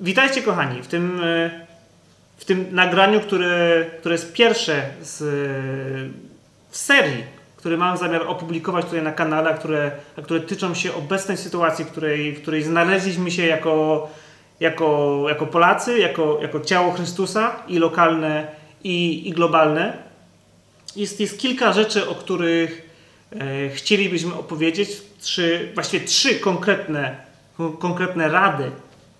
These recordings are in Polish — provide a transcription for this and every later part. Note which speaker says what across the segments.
Speaker 1: witajcie kochani w tym, e, w tym nagraniu, które, które jest pierwsze z, w serii, które mam zamiar opublikować tutaj na kanale, a które, a które tyczą się obecnej sytuacji, w której, w której znaleźliśmy się jako, jako, jako Polacy, jako, jako ciało Chrystusa i lokalne, i, i globalne. Jest, jest kilka rzeczy, o których e, chcielibyśmy opowiedzieć. Trzy, właściwie trzy konkretne, konkretne rady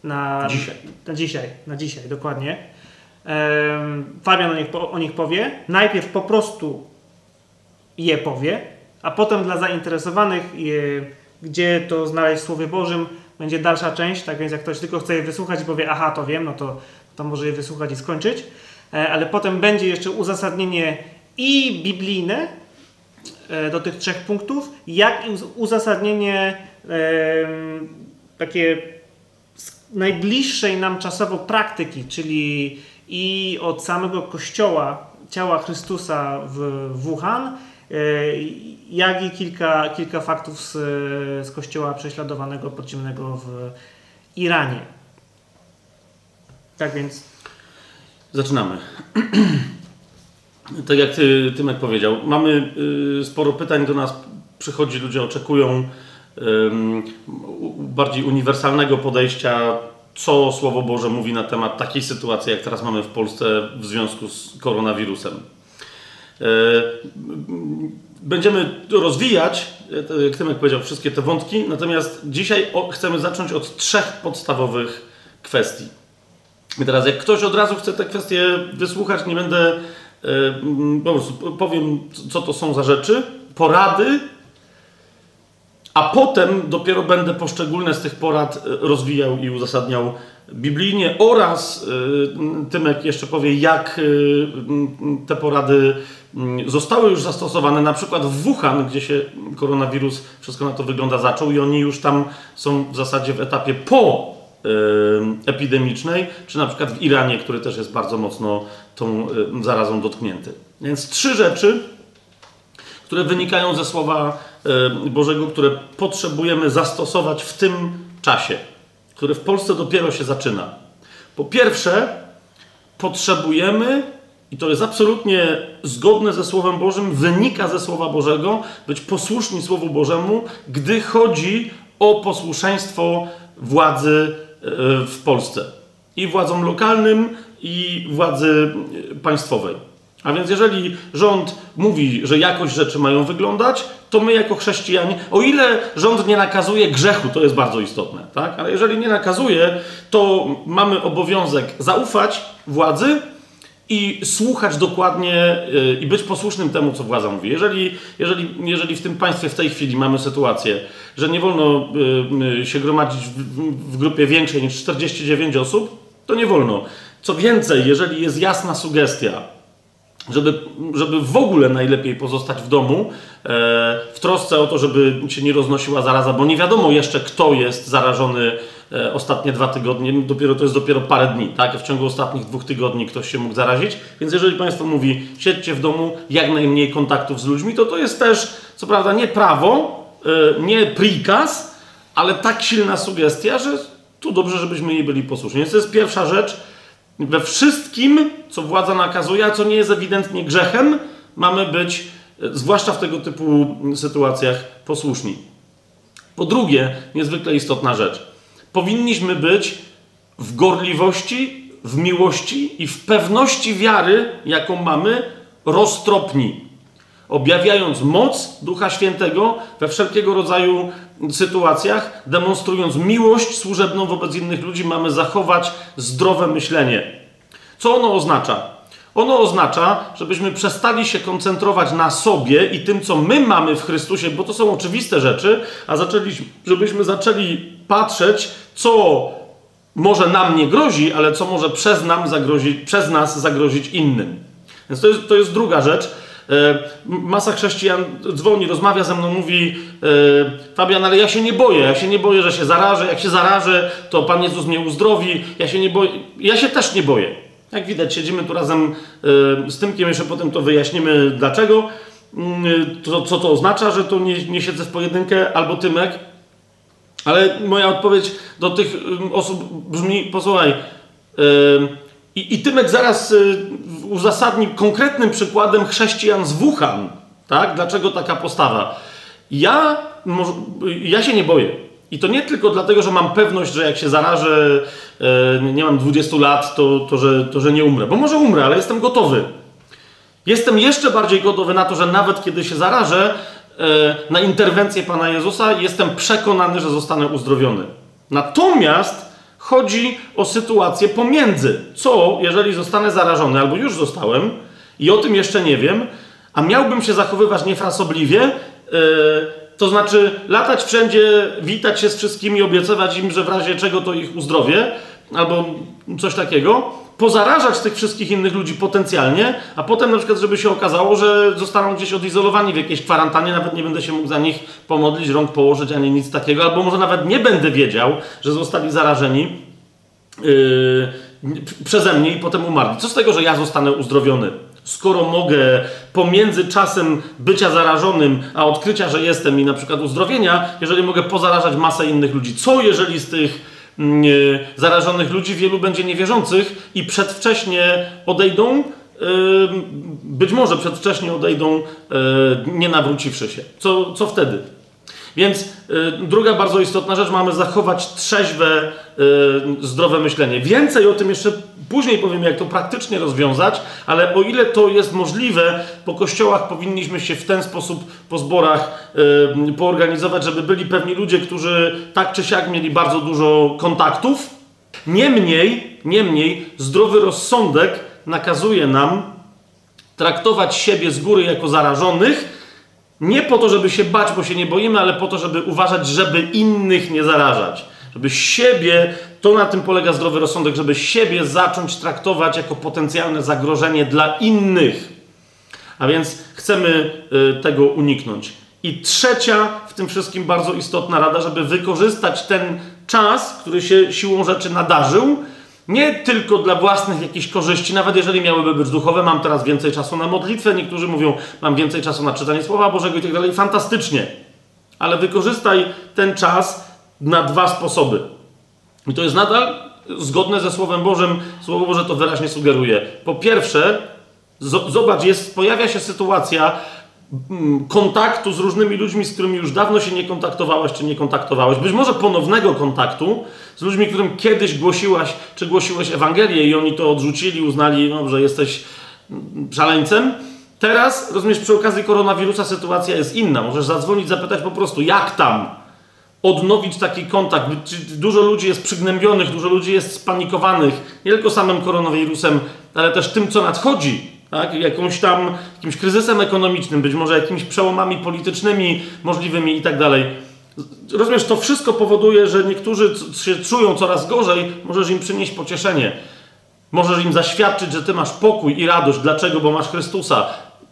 Speaker 1: na
Speaker 2: Dzisiaj.
Speaker 1: Na dzisiaj, na dzisiaj dokładnie. Fabian o nich, o nich powie. Najpierw po prostu je powie, a potem dla zainteresowanych, gdzie to znaleźć w Słowie Bożym, będzie dalsza część. Tak więc, jak ktoś tylko chce je wysłuchać i powie, aha, to wiem, no to, to może je wysłuchać i skończyć. E, Ale potem będzie jeszcze uzasadnienie i biblijne e, do tych trzech punktów, jak i uz- uzasadnienie takie najbliższej nam czasowo praktyki, czyli i od samego kościoła, ciała Chrystusa w Wuhan, e, jak i kilka, kilka faktów z, z kościoła prześladowanego, podziemnego w Iranie. Tak więc
Speaker 2: Zaczynamy. tak jak ty, Tymek powiedział, mamy y, sporo pytań do nas, przychodzi, ludzie oczekują bardziej uniwersalnego podejścia, co Słowo Boże mówi na temat takiej sytuacji, jak teraz mamy w Polsce w związku z koronawirusem. E, Będziemy rozwijać, jak Tymek powiedział, wszystkie te wątki, natomiast dzisiaj chcemy zacząć od trzech podstawowych kwestii. I teraz, jak ktoś od razu chce te kwestie wysłuchać, nie będę, mm, po prostu powiem, co to są za rzeczy, porady, a potem dopiero będę poszczególne z tych porad e, rozwijał i uzasadniał biblijnie oraz e, Tymek jeszcze powie, jak e, te porady zostały już zastosowane, na przykład w Wuhan, gdzie się koronawirus, wszystko na to wygląda, zaczął i oni już tam są w zasadzie w etapie po epidemicznej, czy na przykład w Iranie, który też jest bardzo mocno tą zarazą dotknięty. Więc trzy rzeczy, które wynikają ze Słowa Bożego, które potrzebujemy zastosować w tym czasie, który w Polsce dopiero się zaczyna. Po pierwsze, potrzebujemy, i to jest absolutnie zgodne ze Słowem Bożym, wynika ze Słowa Bożego, być posłuszni Słowu Bożemu, gdy chodzi o posłuszeństwo władzy e, w Polsce. I władzom lokalnym, i władzy państwowej. A więc jeżeli rząd mówi, że jakoś rzeczy mają wyglądać, to my jako chrześcijanie, o ile rząd nie nakazuje grzechu, to jest bardzo istotne, tak? Ale jeżeli nie nakazuje, to mamy obowiązek zaufać władzy i słuchać dokładnie y, i być posłusznym temu, co władza mówi. Jeżeli, jeżeli, jeżeli w tym państwie w tej chwili mamy sytuację, że nie wolno y, y, się gromadzić w- w grupie większej niż 49 osób, to nie wolno. Co więcej, jeżeli jest jasna sugestia, żeby, żeby w ogóle najlepiej pozostać w domu, e, w trosce o to, żeby się nie roznosiła zaraza, bo nie wiadomo jeszcze, kto jest zarażony e, ostatnie dwa tygodnie, dopiero to jest dopiero parę dni, tak? W ciągu ostatnich dwóch tygodni ktoś się mógł zarazić, więc jeżeli Państwo mówi, siedźcie w domu, jak najmniej kontaktów z ludźmi, to to jest też, co prawda, nie prawo, e, nie prikaz, ale tak silna sugestia, że tu dobrze, żebyśmy jej byli posłuszni. Więc to jest pierwsza rzecz, we wszystkim, co władza nakazuje, a co nie jest ewidentnie grzechem, mamy być, e, zwłaszcza w tego typu sytuacjach, posłuszni. Po drugie, niezwykle istotna rzecz. Powinniśmy być w gorliwości, w miłości i w pewności wiary, jaką mamy, roztropni objawiając moc Ducha Świętego we wszelkiego rodzaju sytuacjach, demonstrując miłość służebną wobec innych ludzi, mamy zachować zdrowe myślenie. Co ono oznacza? Ono oznacza, żebyśmy przestali się koncentrować na sobie i tym, co my mamy w Chrystusie, bo to są oczywiste rzeczy, a zaczęliśmy, żebyśmy zaczęli patrzeć, co może nam nie grozi, ale co może przez, nam zagrozić, przez nas zagrozić innym. Więc to jest, to jest druga rzecz. E, Masa chrześcijan dzwoni, rozmawia ze mną, mówi e, Fabian, ale ja się nie boję, ja się nie boję, że się zarażę, jak się zarażę, to Pan Jezus mnie uzdrowi, ja się nie boję, ja się też nie boję. Jak widać, siedzimy tu razem e, z Tymkiem, jeszcze potem to wyjaśnimy dlaczego, Mm, to, co to oznacza, że tu nie, nie siedzę w pojedynkę, albo Tymek, Ale moja odpowiedź do tych osób brzmi, posłuchaj, i, i Tymek zaraz y, uzasadni konkretnym przykładem chrześcijan z Wuhan, tak? Dlaczego taka postawa? Ja, ja się nie boję. I to nie tylko dlatego, że mam pewność, że jak się zarażę, e, nie mam 20 lat, to, to, że, to, że nie umrę. Bo może umrę, ale jestem gotowy. Jestem jeszcze bardziej gotowy na to, że nawet kiedy się zarażę, e, na interwencję Pana Jezusa, jestem przekonany, że zostanę uzdrowiony. Natomiast chodzi o sytuację pomiędzy. Co, jeżeli zostanę zarażony, albo już zostałem i o tym jeszcze nie wiem, a miałbym się zachowywać niefrasobliwie, e, to znaczy latać wszędzie, witać się z wszystkimi, obiecywać im, że w razie czego to ich uzdrowię, albo coś takiego, pozarażać tych wszystkich innych ludzi potencjalnie, a potem na przykład, żeby się okazało, że zostaną gdzieś odizolowani w jakiejś kwarantannie, nawet nie będę się mógł za nich pomodlić, rąk położyć, ani nic takiego, albo może nawet nie będę wiedział, że zostali zarażeni yy, przeze mnie i potem umarli. Co z tego, że ja zostanę uzdrowiony? Skoro mogę pomiędzy czasem bycia zarażonym, a odkrycia, że jestem i na przykład uzdrowienia, jeżeli mogę pozarażać masę innych ludzi. Co jeżeli z tych e, zarażonych ludzi wielu będzie niewierzących i przedwcześnie odejdą, e, być może przedwcześnie odejdą, e, nie nawróciwszy się. Co, co wtedy? Więc druga bardzo istotna rzecz, mamy zachować trzeźwe, zdrowe myślenie. Więcej o tym jeszcze później powiem, jak to praktycznie rozwiązać, ale o ile to jest możliwe, po kościołach powinniśmy się w ten sposób po zborach y, poorganizować, żeby byli pewni ludzie, którzy tak czy siak mieli bardzo dużo kontaktów. Niemniej, niemniej zdrowy rozsądek nakazuje nam traktować siebie z góry jako zarażonych, nie po to, żeby się bać, bo się nie boimy, ale po to, żeby uważać, żeby innych nie zarażać. Żeby siebie, to na tym polega zdrowy rozsądek, żeby siebie zacząć traktować jako potencjalne zagrożenie dla innych. A więc chcemy y, tego uniknąć. I trzecia, w tym wszystkim bardzo istotna rada, żeby wykorzystać ten czas, który się siłą rzeczy nadarzył, nie tylko dla własnych jakichś korzyści, nawet jeżeli miałyby być duchowe, mam teraz więcej czasu na modlitwę, niektórzy mówią, mam więcej czasu na czytanie Słowa Bożego i tak dalej. Fantastycznie. Ale wykorzystaj ten czas na dwa sposoby. I to jest nadal zgodne ze Słowem Bożym. Słowo Boże to wyraźnie sugeruje. Po pierwsze, zobacz, jest, pojawia się sytuacja, Mm, kontaktu z różnymi ludźmi, z którymi już dawno się nie kontaktowałeś, czy nie kontaktowałeś, być może ponownego kontaktu z ludźmi, którym kiedyś głosiłaś, czy głosiłeś Ewangelię i oni to odrzucili, uznali, no, że jesteś mm, szaleńcem. Teraz, rozumiesz, przy okazji koronawirusa sytuacja jest inna. Możesz zadzwonić, zapytać po prostu, jak tam? Odnowić taki kontakt. Dużo ludzi jest przygnębionych, dużo ludzi jest spanikowanych, nie tylko samym koronawirusem, ale też tym, co nadchodzi tak? Jakąś tam, jakimś kryzysem ekonomicznym, być może jakimiś przełomami politycznymi możliwymi i tak dalej. Rozumiesz, to wszystko powoduje, że niektórzy się czują coraz gorzej, możesz im przynieść pocieszenie. Możesz im zaświadczyć, że ty masz pokój i radość. Dlaczego? Bo masz Chrystusa.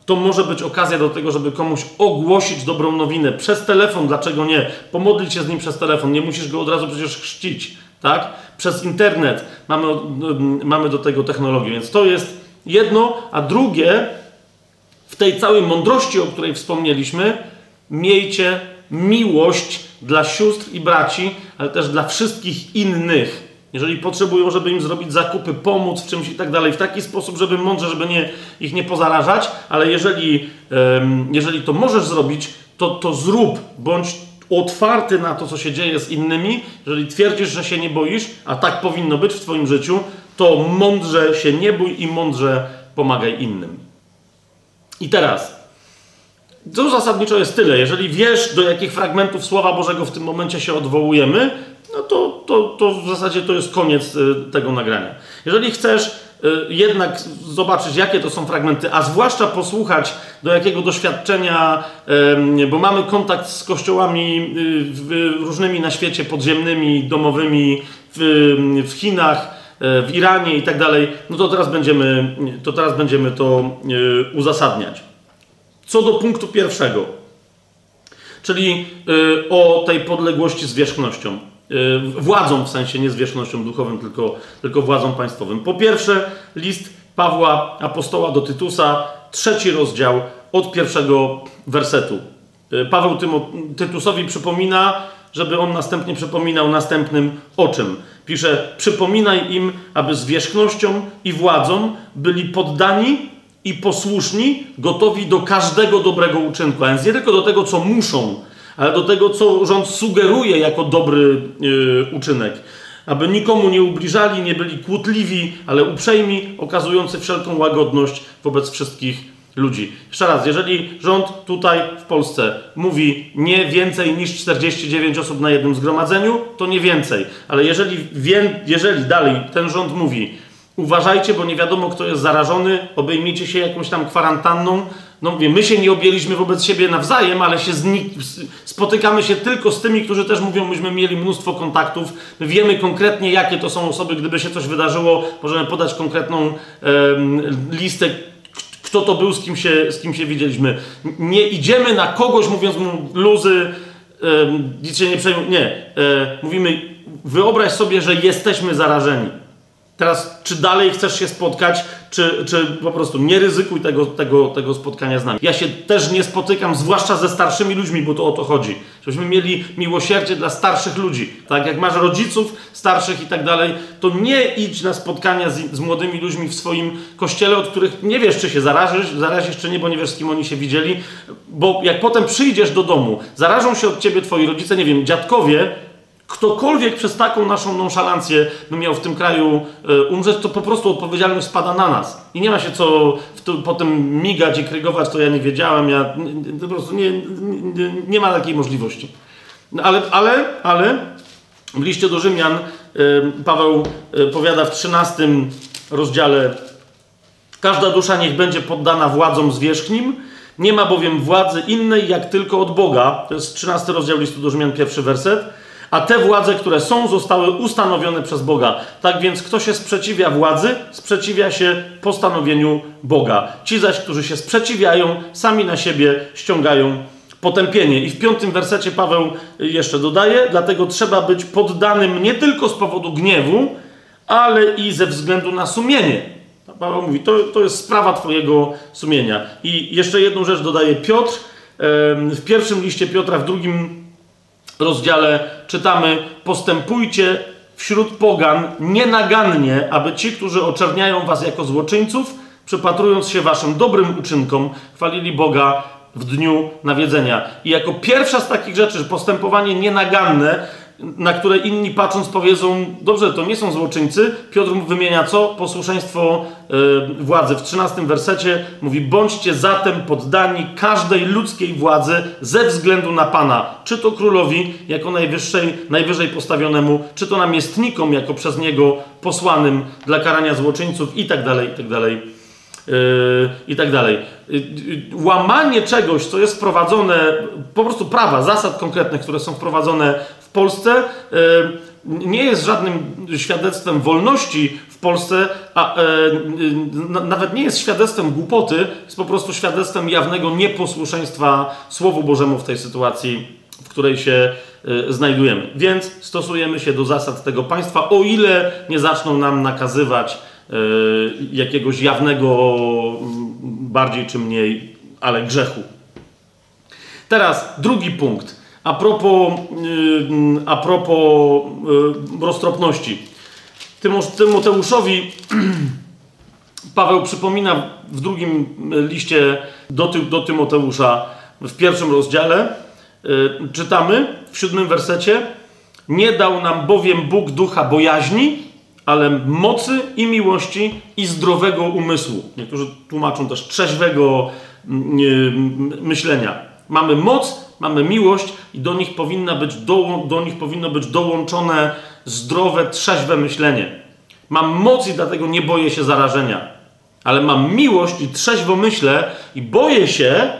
Speaker 2: To może być okazja do tego, żeby komuś ogłosić dobrą nowinę. Przez telefon, dlaczego nie? Pomodlić się z nim przez telefon. Nie musisz go od razu przecież chrzcić, tak? Przez internet mamy, mamy do tego technologię, więc to jest Jedno, a drugie, w tej całej mądrości, o której wspomnieliśmy, miejcie miłość dla sióstr i braci, ale też dla wszystkich innych. Jeżeli potrzebują, żeby im zrobić zakupy, pomóc w czymś i tak dalej, w taki sposób, żeby mądrze, żeby nie, ich nie pozarażać, ale jeżeli, jeżeli to możesz zrobić, to, to zrób, bądź otwarty na to, co się dzieje z innymi. Jeżeli twierdzisz, że się nie boisz, a tak powinno być w Twoim życiu, to mądrze się nie bój i mądrze pomagaj innym. I teraz, to zasadniczo jest tyle. Jeżeli wiesz, do jakich fragmentów Słowa Bożego w tym momencie się odwołujemy, no to, to, to w zasadzie to jest koniec y, tego nagrania. Jeżeli chcesz y, jednak zobaczyć, jakie to są fragmenty, a zwłaszcza posłuchać, do jakiego doświadczenia, bo mamy kontakt z kościołami y, różnymi na świecie, podziemnymi, domowymi, w, Chinach, E, w Iranie i tak dalej, no to teraz będziemy to, teraz będziemy to uzasadniać. Co do punktu pierwszego, czyli o tej podległości zwierzchnością. Władzą w sensie nie zwierzchnością duchową, tylko, tylko władzą państwową. Po pierwsze, list Pawła Apostoła do Tytusa, trzeci rozdział od pierwszego wersetu. Paweł Tymo, Tytusowi przypomina, żeby on następnie przypominał następnym o czym. Pisze: Przypominaj im, aby zwierzchnością i władzą byli poddani i posłuszni, gotowi do każdego dobrego uczynku. A więc nie tylko do tego, co muszą, ale do tego, co rząd sugeruje jako dobry yy, uczynek. Aby nikomu nie ubliżali, nie byli kłótliwi, ale uprzejmi, okazujący wszelką łagodność wobec wszystkich ludzi. Jeszcze raz, jeżeli rząd tutaj w Polsce mówi nie więcej niż 49 osób na jednym zgromadzeniu, to nie więcej. Ale jeżeli, wie, jeżeli dalej ten rząd mówi, uważajcie, bo nie wiadomo, kto jest zarażony, obejmijcie się jakąś tam kwarantanną. No mówię, my się nie objęliśmy wobec siebie nawzajem, ale się spotykamy się tylko z tymi, którzy też mówią, myśmy mieli mnóstwo kontaktów. My wiemy konkretnie, jakie to są osoby, gdyby się coś wydarzyło, możemy podać konkretną listę kto to był, z kim się, z kim się widzieliśmy. Nie idziemy na kogoś, mówiąc mu luzy, nic się nie przejmuj. Nie. E, mówimy, wyobraź sobie, że jesteśmy zarażeni. Teraz, czy dalej chcesz się spotkać, czy, czy po prostu nie ryzykuj tego, tego, tego spotkania z nami. Ja się też nie spotykam, zwłaszcza ze starszymi ludźmi, bo to o to chodzi. Żebyśmy mieli miłosierdzie dla starszych ludzi. Tak, jak masz rodziców starszych i tak dalej, to nie idź na spotkania z, z młodymi ludźmi w swoim kościele, od których nie wiesz, czy się zarażysz, zarazisz, czy nie, bo nie wiesz, z kim oni się widzieli. Bo jak potem przyjdziesz do domu, zarażą się od ciebie twoi rodzice, nie wiem, dziadkowie, ktokolwiek przez taką naszą nonszalancję by miał w tym kraju e, umrzeć, to po prostu odpowiedzialność spada na nas. I nie ma się co potem migać i krygować, to ja nie wiedziałem, ja po prostu nie, nie, nie ma takiej możliwości. No ale, ale, ale w liście do Rzymian e, Paweł e, powiada w 13 rozdziale Każda dusza niech będzie poddana władzom zwierzchnim, nie ma bowiem władzy innej jak tylko od Boga. To jest 13 rozdział listu do Rzymian, pierwszy werset a te władze, które są, zostały ustanowione przez Boga. Tak więc kto się sprzeciwia władzy, sprzeciwia się postanowieniu Boga. Ci zaś, którzy się sprzeciwiają, sami na siebie ściągają potępienie. I w piątym wersecie Paweł jeszcze dodaje, dlatego trzeba być poddanym nie tylko z powodu gniewu, ale i ze względu na sumienie. Paweł mówi, to, to jest sprawa Twojego sumienia. I jeszcze jedną rzecz dodaje Piotr. W pierwszym liście Piotra, w drugim rozdziale czytamy: Postępujcie wśród pogan nienagannie, aby ci, którzy oczerniają was jako złoczyńców, przypatrując się waszym dobrym uczynkom, chwalili Boga w dniu nawiedzenia. I jako pierwsza z takich rzeczy, postępowanie nienaganne, na które inni patrząc powiedzą, dobrze, to nie są złoczyńcy. Piotr wymienia co? Posłuszeństwo yy, władzy. W 13 wersecie mówi, bądźcie zatem poddani każdej ludzkiej władzy ze względu na Pana. Czy to królowi, jako najwyższej, najwyżej postawionemu, czy to namiestnikom, jako przez niego posłanym dla karania złoczyńców i tak dalej, i tak dalej. Yy, I tak dalej. Yy, łamanie czegoś, co jest wprowadzone, po prostu prawa, zasad konkretnych, które są wprowadzone Polsce e, nie jest żadnym świadectwem wolności w Polsce, a e, nawet nie jest świadectwem głupoty, jest po prostu świadectwem jawnego nieposłuszeństwa Słowu Bożemu w tej sytuacji, w której się e, znajdujemy. Więc stosujemy się do zasad tego państwa, o ile nie zaczną nam nakazywać jakiegoś jawnego, bardziej czy mniej, ale grzechu. Teraz drugi punkt a propos, yy, a propos yy, roztropności. Tymoteuszowi Paweł przypomina w drugim liście do, do Tymoteusza w pierwszym rozdziale yy, czytamy w siódmym wersecie nie dał nam bowiem Bóg ducha bojaźni, ale mocy i miłości i zdrowego umysłu. Niektórzy tłumaczą też trzeźwego myślenia. Mamy moc mamy miłość i do nich, powinna być do, do nich powinno być dołączone zdrowe, trzeźwe myślenie. Mam moc i dlatego nie boję się zarażenia. Ale mam miłość i trzeźwo myślę i boję się,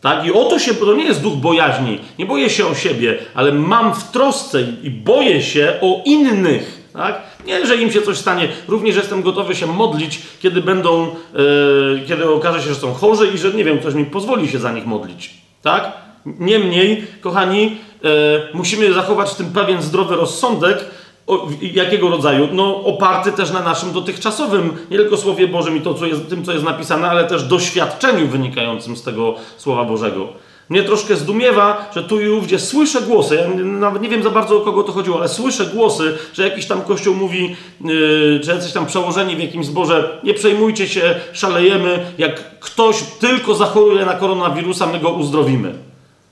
Speaker 2: tak? I o to się, to nie jest duch bojaźni. Nie boję się o siebie, ale mam w trosce i boję się o innych. Tak? Nie, że im się coś stanie. Również jestem gotowy się modlić, kiedy będą, yy, kiedy okaże się, że są chorzy i że nie wiem, ktoś mi pozwoli się za nich modlić. Tak? Niemniej, kochani, e, musimy zachować w tym pewien zdrowy rozsądek. O, jakiego rodzaju? No, oparty też na naszym dotychczasowym, nie tylko Słowie Bożym i to, co jest, tym, co jest napisane, ale też doświadczeniu wynikającym z tego Słowa Bożego. Mnie troszkę zdumiewa, że tu i ówdzie słyszę głosy, ja nawet nie wiem za bardzo o kogo to chodziło, ale słyszę głosy, że jakiś tam kościół mówi, yy, że jacyś tam przełożeni w jakimś zborze, nie przejmujcie się, szalejemy, jak ktoś tylko zachoruje na koronawirusa, my go uzdrowimy.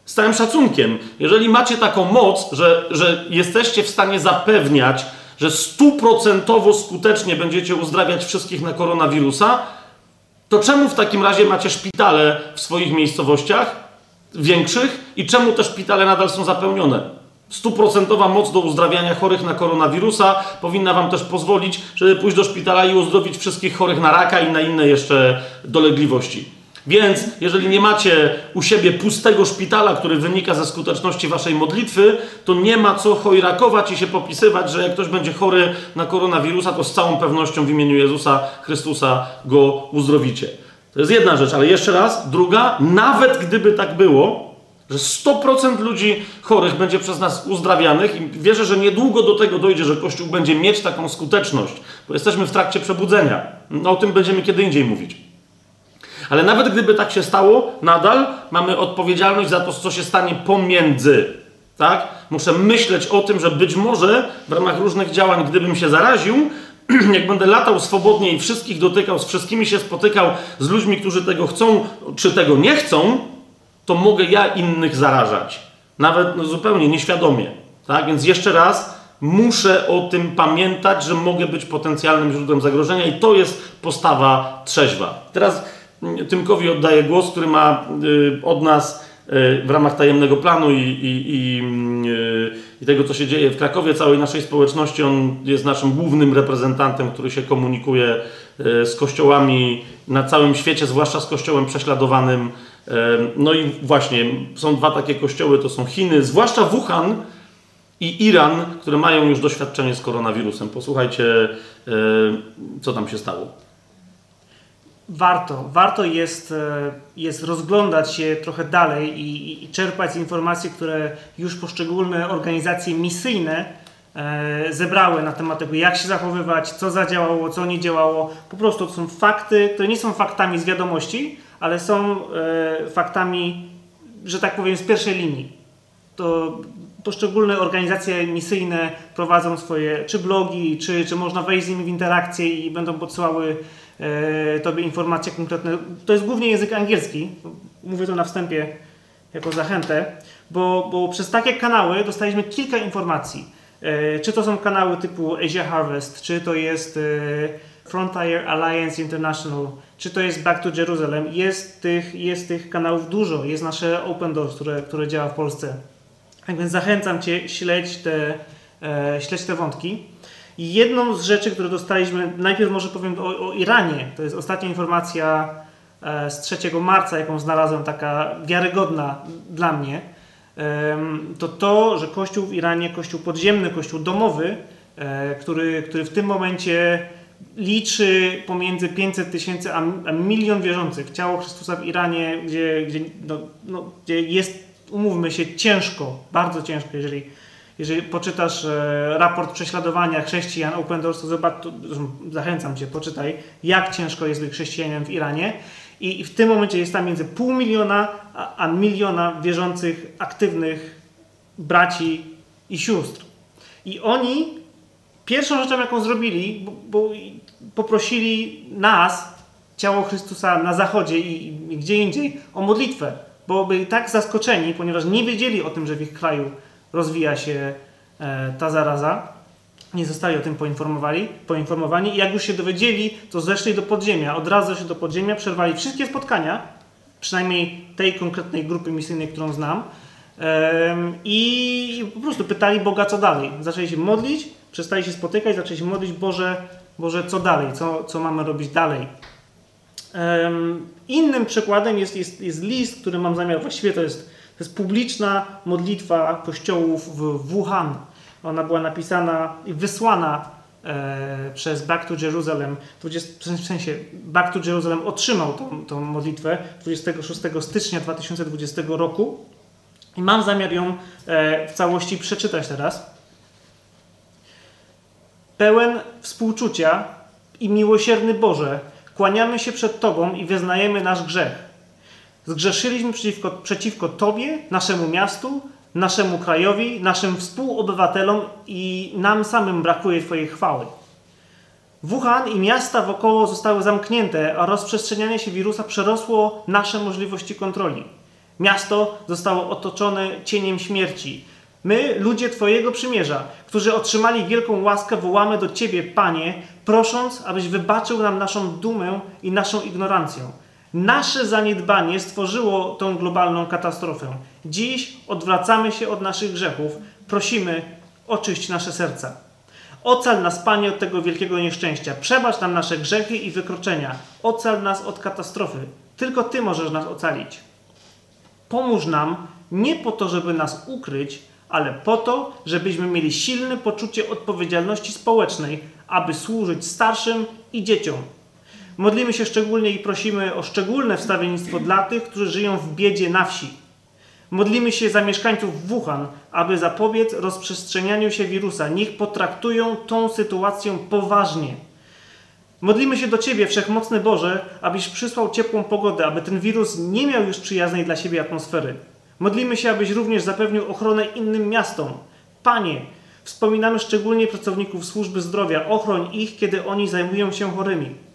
Speaker 2: Z całym szacunkiem, jeżeli macie taką moc, że, że jesteście w stanie zapewniać, że stuprocentowo skutecznie będziecie uzdrawiać wszystkich na koronawirusa, to czemu w takim razie macie szpitale w swoich miejscowościach większych i czemu te szpitale nadal są zapełnione? Stuprocentowa moc do uzdrawiania chorych na koronawirusa powinna Wam też pozwolić, żeby pójść do szpitala i uzdrowić wszystkich chorych na raka i na inne jeszcze dolegliwości. Więc jeżeli nie macie u siebie pustego szpitala, który wynika ze skuteczności waszej modlitwy, to nie ma co chojrakować i się popisywać, że jak ktoś będzie chory na koronawirusa, to z całą pewnością w imieniu Jezusa Chrystusa go uzdrowicie. To jest jedna rzecz, ale jeszcze raz, druga, nawet gdyby tak było, że 100% ludzi chorych będzie przez nas uzdrawianych i wierzę, że niedługo do tego dojdzie, że Kościół będzie mieć taką skuteczność, bo jesteśmy w trakcie przebudzenia. No, o tym będziemy kiedy indziej mówić. Ale nawet gdyby tak się stało, nadal mamy odpowiedzialność za to, co się stanie pomiędzy. Tak? Muszę myśleć o tym, że być może w ramach różnych działań, gdybym się zaraził, jak będę latał swobodnie i wszystkich dotykał, z wszystkimi się spotykał, z ludźmi, którzy tego chcą, czy tego nie chcą, to mogę ja innych zarażać. Nawet no, zupełnie nieświadomie. Tak? Więc jeszcze raz, muszę o tym pamiętać, że mogę być potencjalnym źródłem zagrożenia i to jest postawa trzeźwa. Teraz Tymkowi oddaję głos, który ma y, od nas y, w ramach tajemnego planu i, i, i, y, i, tego, co się dzieje w Krakowie, całej naszej społeczności. On jest naszym głównym reprezentantem, który się komunikuje z kościołami na całym świecie, zwłaszcza z kościołem prześladowanym. No i właśnie są dwa takie kościoły, to są Chiny, zwłaszcza Wuhan i Iran, które mają już doświadczenie z koronawirusem. Posłuchajcie, co tam się stało
Speaker 1: warto, warto jest, e, jest rozglądać się trochę dalej i, i czerpać informacje, które już poszczególne organizacje misyjne e, zebrały na temat tego, jak się zachowywać, co zadziałało, co nie działało. Po prostu to są fakty, które nie są faktami z wiadomości, ale są e, faktami, że tak powiem, z pierwszej linii. To poszczególne organizacje misyjne prowadzą swoje czy blogi, czy, czy można wejść z nimi w interakcję i będą podsyłały Tobie informacje konkretne. To jest głównie język angielski. Mówię to na wstępie jako zachętę, bo, bo przez takie kanały dostaliśmy kilka informacji. E, czy to są kanały typu Asia Harvest, czy to jest e, Frontier Alliance International, czy to jest Back to Jerusalem. Jest tych, jest tych kanałów dużo. Jest nasze Open Doors, które, które działa w Polsce. Tak więc zachęcam Cię, śledź te, e, śledź te wątki. I jedną z rzeczy, które dostaliśmy, najpierw może powiem o, o Iranie. To jest ostatnia informacja e, z 3 marca, jaką znalazłem, taka wiarygodna dla mnie. To to, że kościół w Iranie, kościół podziemny, kościół domowy, e, który, który w tym momencie liczy pomiędzy 500 tysięcy a milion wierzących. Ciało Chrystusa w Iranie, gdzie, gdzie, no, no, gdzie jest umówmy się, ciężko, bardzo ciężko, jeżeli, jeżeli poczytasz e, raport prześladowania chrześcijan Open Doors, to zobacz, to, zachęcam Cię, poczytaj, jak ciężko jest być chrześcijaninem w Iranie. I, w tym momencie jest tam między pół miliona a, a miliona wierzących, aktywnych braci i sióstr. I oni pierwszą rzeczą, jaką zrobili, bo, bo poprosili nas, ciało Chrystusa na zachodzie i, i gdzie indziej, o modlitwę bo byli tak zaskoczeni, ponieważ nie wiedzieli o tym, że w ich kraju rozwija się e, ta zaraza. Nie zostali o tym poinformowali, poinformowani i jak już się dowiedzieli, to zeszli do podziemia. Od razu się do podziemia, przerwali wszystkie spotkania, przynajmniej tej konkretnej grupy misyjnej, którą znam, i po prostu pytali Boga, co dalej. Zaczęli się modlić, przestali się spotykać, zaczęli się modlić, Boże, Boże co dalej, co, co mamy robić dalej. Innym przykładem jest, jest, jest list, który mam zamiar, właściwie to jest, to jest publiczna modlitwa kościołów w Wuhan. Ona była napisana i wysłana e, przez Back to Jerusalem, 20, w sensie Back to Jerusalem otrzymał tą, tą modlitwę 26 stycznia 2020 roku i mam zamiar ją e, w całości przeczytać teraz. Pełen współczucia i miłosierny Boże, Kłaniamy się przed Tobą i wyznajemy nasz grzech. Zgrzeszyliśmy przeciwko, przeciwko Tobie, naszemu miastu, naszemu krajowi, naszym współobywatelom i nam samym brakuje Twojej chwały. Wuhan i miasta wokoło zostały zamknięte, a rozprzestrzenianie się wirusa przerosło nasze możliwości kontroli. Miasto zostało otoczone cieniem śmierci. My, ludzie Twojego przymierza, którzy otrzymali wielką łaskę, wołamy do Ciebie, Panie, prosząc, abyś wybaczył nam naszą dumę i naszą ignorancję. Nasze zaniedbanie stworzyło tą globalną katastrofę. Dziś odwracamy się od naszych grzechów. Prosimy, oczyść nasze serca. Ocal nas, Panie, od tego wielkiego nieszczęścia. Przebacz nam nasze grzechy i wykroczenia. Ocal nas od katastrofy. Tylko Ty możesz nas ocalić. Pomóż nam nie po to, żeby nas ukryć, ale po to, żebyśmy mieli silne poczucie odpowiedzialności społecznej, aby służyć starszym i dzieciom. Modlimy się szczególnie i prosimy o szczególne wstawiennictwo dla tych, którzy żyją w biedzie na wsi. Modlimy się za mieszkańców Wuhan, aby zapobiec rozprzestrzenianiu się wirusa. Niech potraktują tą sytuację poważnie. Modlimy się do Ciebie, Wszechmocny Boże, abyś przysłał ciepłą pogodę, aby ten wirus nie miał już przyjaznej dla siebie atmosfery. Modlimy się, abyś również zapewnił ochronę innym miastom. Panie, wspominamy szczególnie pracowników służby zdrowia. Ochroń ich, kiedy oni zajmują się chorymi.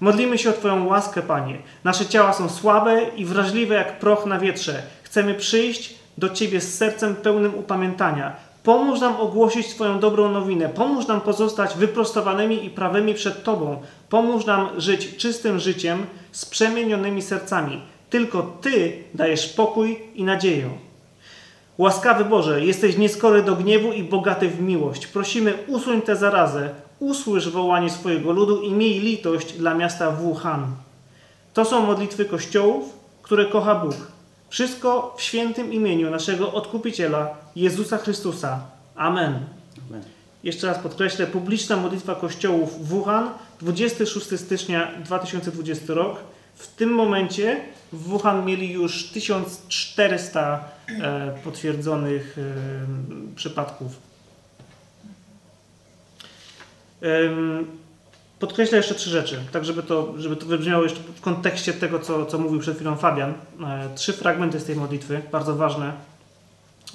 Speaker 1: Modlimy się o Twoją łaskę, Panie. Nasze ciała są słabe i wrażliwe jak proch na wietrze. Chcemy przyjść do Ciebie z sercem pełnym upamiętania. Pomóż nam ogłosić Twoją dobrą nowinę. Pomóż nam pozostać wyprostowanymi i prawymi przed Tobą. Pomóż nam żyć czystym życiem z przemienionymi sercami. Tylko Ty dajesz pokój i nadzieję. Łaskawy Boże, jesteś nieskory do gniewu i bogaty w miłość. Prosimy, usuń tę zarazę, usłysz wołanie swojego ludu i miej litość dla miasta Wuhan. To są modlitwy kościołów, które kocha Bóg. Wszystko w świętym imieniu naszego Odkupiciela, Jezusa Chrystusa. Amen.
Speaker 2: Amen.
Speaker 1: Jeszcze raz podkreślę, publiczna modlitwa kościołów Wuhan, 26 stycznia 2020 rok. W tym momencie w Wuhan mieli już 1400 e, potwierdzonych e, przypadków. Podkreślę jeszcze trzy rzeczy, tak żeby to, żeby to wybrzmiało jeszcze w kontekście tego, co, co mówił przed chwilą Fabian. E, Trzy fragmenty z tej modlitwy, bardzo ważne.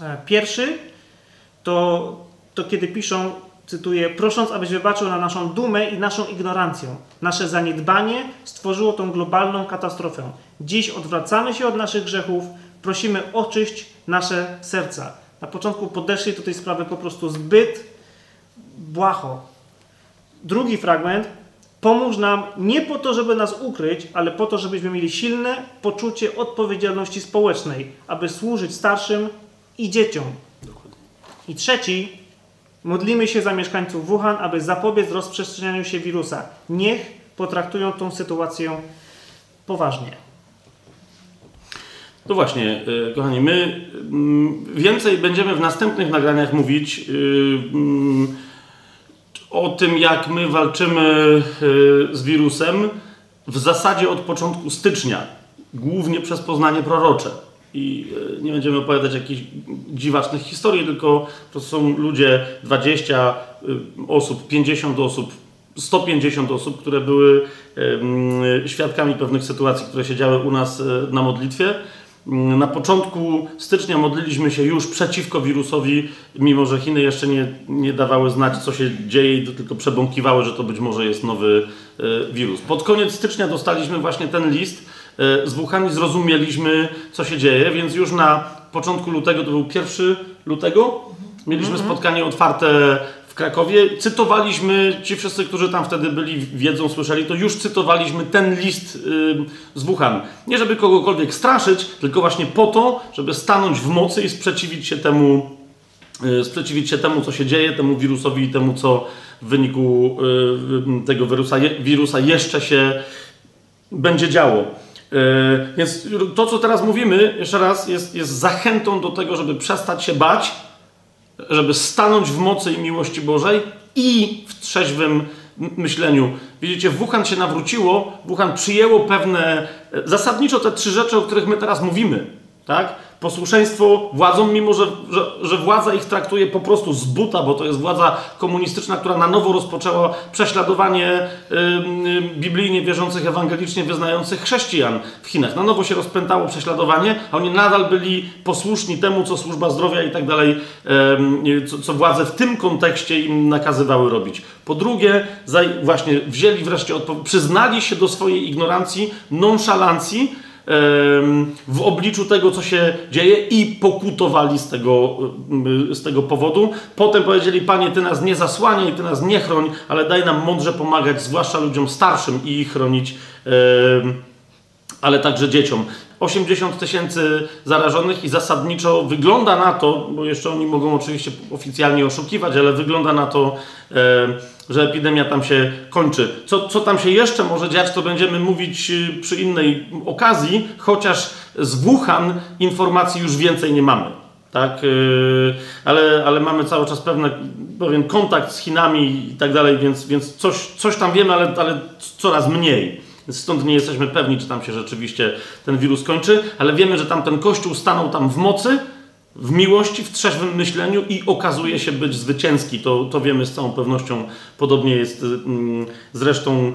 Speaker 1: E, Pierwszy to, to kiedy piszą, cytuję, prosząc, abyś wybaczył na naszą dumę i naszą ignorancję. Nasze zaniedbanie stworzyło tą globalną katastrofę. Dziś odwracamy się od naszych grzechów, prosimy oczyść nasze serca. Na początku podeszli do tej sprawy po prostu zbyt błaho. Drugi fragment. Pomóż nam nie po to, żeby nas ukryć, ale po to, żebyśmy mieli silne poczucie odpowiedzialności społecznej, aby służyć starszym i dzieciom. I trzeci. Modlimy się za mieszkańców Wuhan, aby zapobiec rozprzestrzenianiu się wirusa. Niech potraktują tą sytuację poważnie.
Speaker 2: No właśnie, y, kochani, my mm, więcej będziemy w następnych nagraniach mówić y, mm, o tym, jak my walczymy y, z wirusem w zasadzie od początku stycznia, głównie przez poznanie prorocze. I y, nie będziemy opowiadać jakichś dziwacznych historii, tylko to są ludzie 20 y, osób, 50 osób, 150 osób, które były świadkami pewnych sytuacji, które się działy u nas na modlitwie. Na początku stycznia modliliśmy się już przeciwko wirusowi, mimo że Chiny jeszcze nie, nie dawały znać, co się dzieje, tylko przebąkiwały, że to być może jest nowy e, wirus. Pod koniec stycznia dostaliśmy właśnie ten list e, z Wuhan i zrozumieliśmy, co się dzieje, więc już na początku lutego, to był 1 lutego, mieliśmy spotkanie otwarte Krakowie. Cytowaliśmy, ci wszyscy, którzy tam wtedy byli, wiedzą, słyszeli, to już cytowaliśmy ten list y, z Wuhan. Nie żeby kogokolwiek straszyć, tylko właśnie po to, żeby stanąć w mocy i sprzeciwić się temu, y, sprzeciwić się temu, co się dzieje, temu wirusowi i temu, co w wyniku y, tego wirusa, wirusa jeszcze się będzie działo. Więc to, co teraz mówimy, jeszcze raz, jest, jest zachętą do tego, żeby przestać się bać, żeby stanąć w mocy i miłości Bożej i w trzeźwym myśleniu. Widzicie, Wuhan się nawróciło, Wuhan przyjęło pewne, e, zasadniczo te trzy rzeczy, o których my teraz mówimy. Tak? Posłuszeństwo władzom, mimo że, że, że władza ich traktuje po prostu z buta, bo to jest władza komunistyczna, która na nowo rozpoczęła prześladowanie y, y, biblijnie wierzących, ewangelicznie wyznających chrześcijan w Chinach. Na nowo się rozpętało prześladowanie, a oni nadal byli posłuszni temu, co służba zdrowia i tak dalej, co, co władze w tym kontekście im nakazywały robić. Po drugie, właśnie wzięli wreszcie przyznali się do swojej ignorancji, nonszalancji, w obliczu tego, co się dzieje i pokutowali z tego, z tego powodu. Potem powiedzieli, Panie, Ty nas nie zasłaniaj, Ty nas nie chroń, ale daj nam mądrze pomagać, zwłaszcza ludziom starszym i ich chronić, ale także dzieciom. 80 tysięcy zarażonych i zasadniczo wygląda na to, bo jeszcze oni mogą oczywiście oficjalnie oszukiwać, ale wygląda na to, że epidemia tam się kończy. Co, co tam się jeszcze może dziać, to będziemy mówić y, przy innej okazji, chociaż z Wuhan informacji już więcej nie mamy. Tak, yy, ale, ale mamy cały czas pewne, pewien kontakt z Chinami i tak dalej, więc, więc coś, coś tam wiemy, ale, ale coraz mniej. Stąd nie jesteśmy pewni, czy tam się rzeczywiście ten wirus kończy, ale wiemy, że tam ten kościół stanął tam w mocy, w miłości, w trzeźwym myśleniu i okazuje się być zwycięski. To, to wiemy z całą pewnością. Podobnie jest mm, zresztą yy,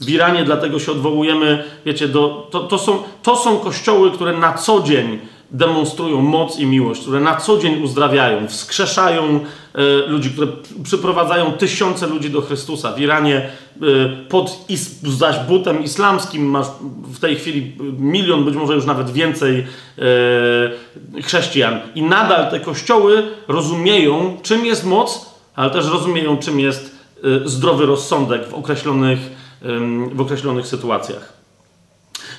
Speaker 2: w Iranie, dlatego się odwołujemy, wiecie, do, to, to, są, to są kościoły, które na co dzień demonstrują moc i miłość, które na co dzień uzdrawiają, wskrzeszają e, ludzi, które przyprowadzają tysiące ludzi do Chrystusa. W Iranie e, pod is, zaś butem islamskim masz w tej chwili milion, być może już nawet więcej e, chrześcijan. I nadal te kościoły rozumieją, czym jest moc, ale też rozumieją, czym jest zdrowy rozsądek w określonych, w określonych sytuacjach.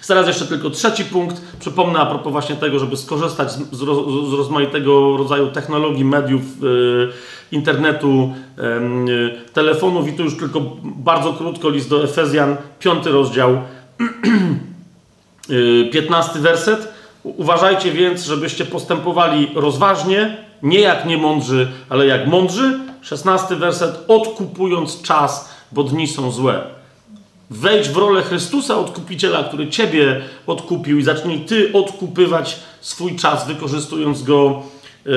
Speaker 2: Teraz jeszcze tylko trzeci punkt. Przypomnę a propos właśnie tego, żeby skorzystać z, z, z rozmaitego rodzaju technologii, mediów, yy, internetu, yy, telefonów i tu już tylko bardzo krótko list do Efezjan, piąty rozdział, yy, piętnasty werset. Uważajcie więc, żebyście postępowali rozważnie, nie jak niemądrzy, ale jak mądrzy. Szesnasty werset, odkupując czas, bo dni są złe. Wejdź w rolę Chrystusa, odkupiciela, który ciebie odkupił, i zacznij ty odkupywać swój czas, wykorzystując go, yy,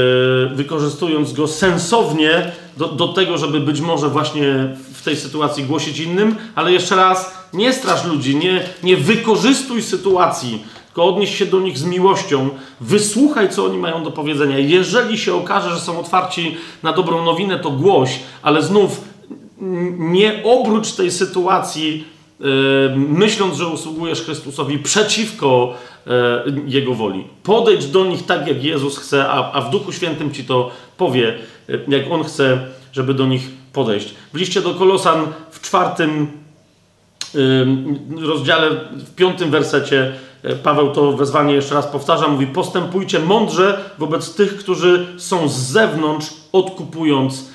Speaker 2: wykorzystując go sensownie do, do tego, żeby być może właśnie w tej sytuacji głosić innym. Ale jeszcze raz, nie strasz ludzi, nie, nie wykorzystuj sytuacji, tylko odnieś się do nich z miłością, wysłuchaj, co oni mają do powiedzenia. Jeżeli się okaże, że są otwarci na dobrą nowinę, to głoś, ale znów nie obróć tej sytuacji myśląc, że usługujesz Chrystusowi przeciwko e, Jego woli. Podejdź do nich tak, jak Jezus chce, a, a w Duchu Świętym ci to powie, e, jak On chce, żeby do nich podejść. W liście do Kolosan w czwartym rozdziale, w piątym wersecie e, Paweł to wezwanie jeszcze raz powtarza, mówi postępujcie mądrze wobec tych, którzy są z zewnątrz, odkupując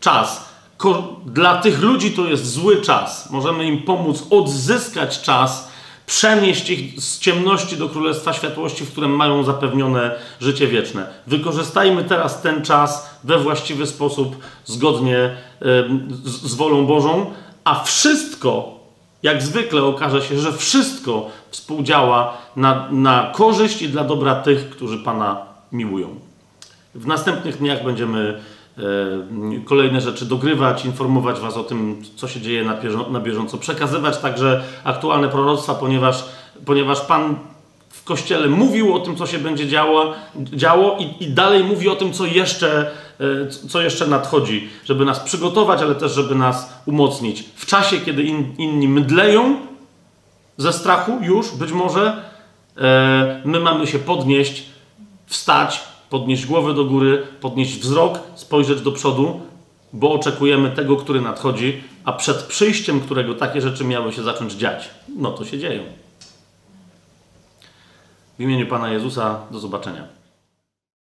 Speaker 2: czas dla tych ludzi to jest zły czas. Możemy im pomóc odzyskać czas, przenieść ich z ciemności do Królestwa Światłości, w którym mają zapewnione życie wieczne. Wykorzystajmy teraz ten czas we właściwy sposób, zgodnie z wolą Bożą, a wszystko, jak zwykle okaże się, że wszystko współdziała na, na korzyść i dla dobra tych, którzy Pana miłują. W następnych dniach będziemy kolejne rzeczy dogrywać, informować Was o tym, co się dzieje na, na bieżąco, przekazywać także aktualne proroctwa, ponieważ, ponieważ Pan w Kościele mówił o tym, co się będzie działo, działo i, i dalej mówi o tym, co jeszcze, e, co jeszcze nadchodzi, żeby nas przygotować, ale też, żeby nas umocnić. W czasie, kiedy in, inni mydleją ze strachu już, być może, e, my mamy się podnieść, wstać podnieść głowę do góry, podnieść wzrok, spojrzeć do przodu, bo oczekujemy tego, który nadchodzi, a przed przyjściem którego takie rzeczy miały się zacząć dziać. No to się dzieją. W imieniu Pana Jezusa do zobaczenia.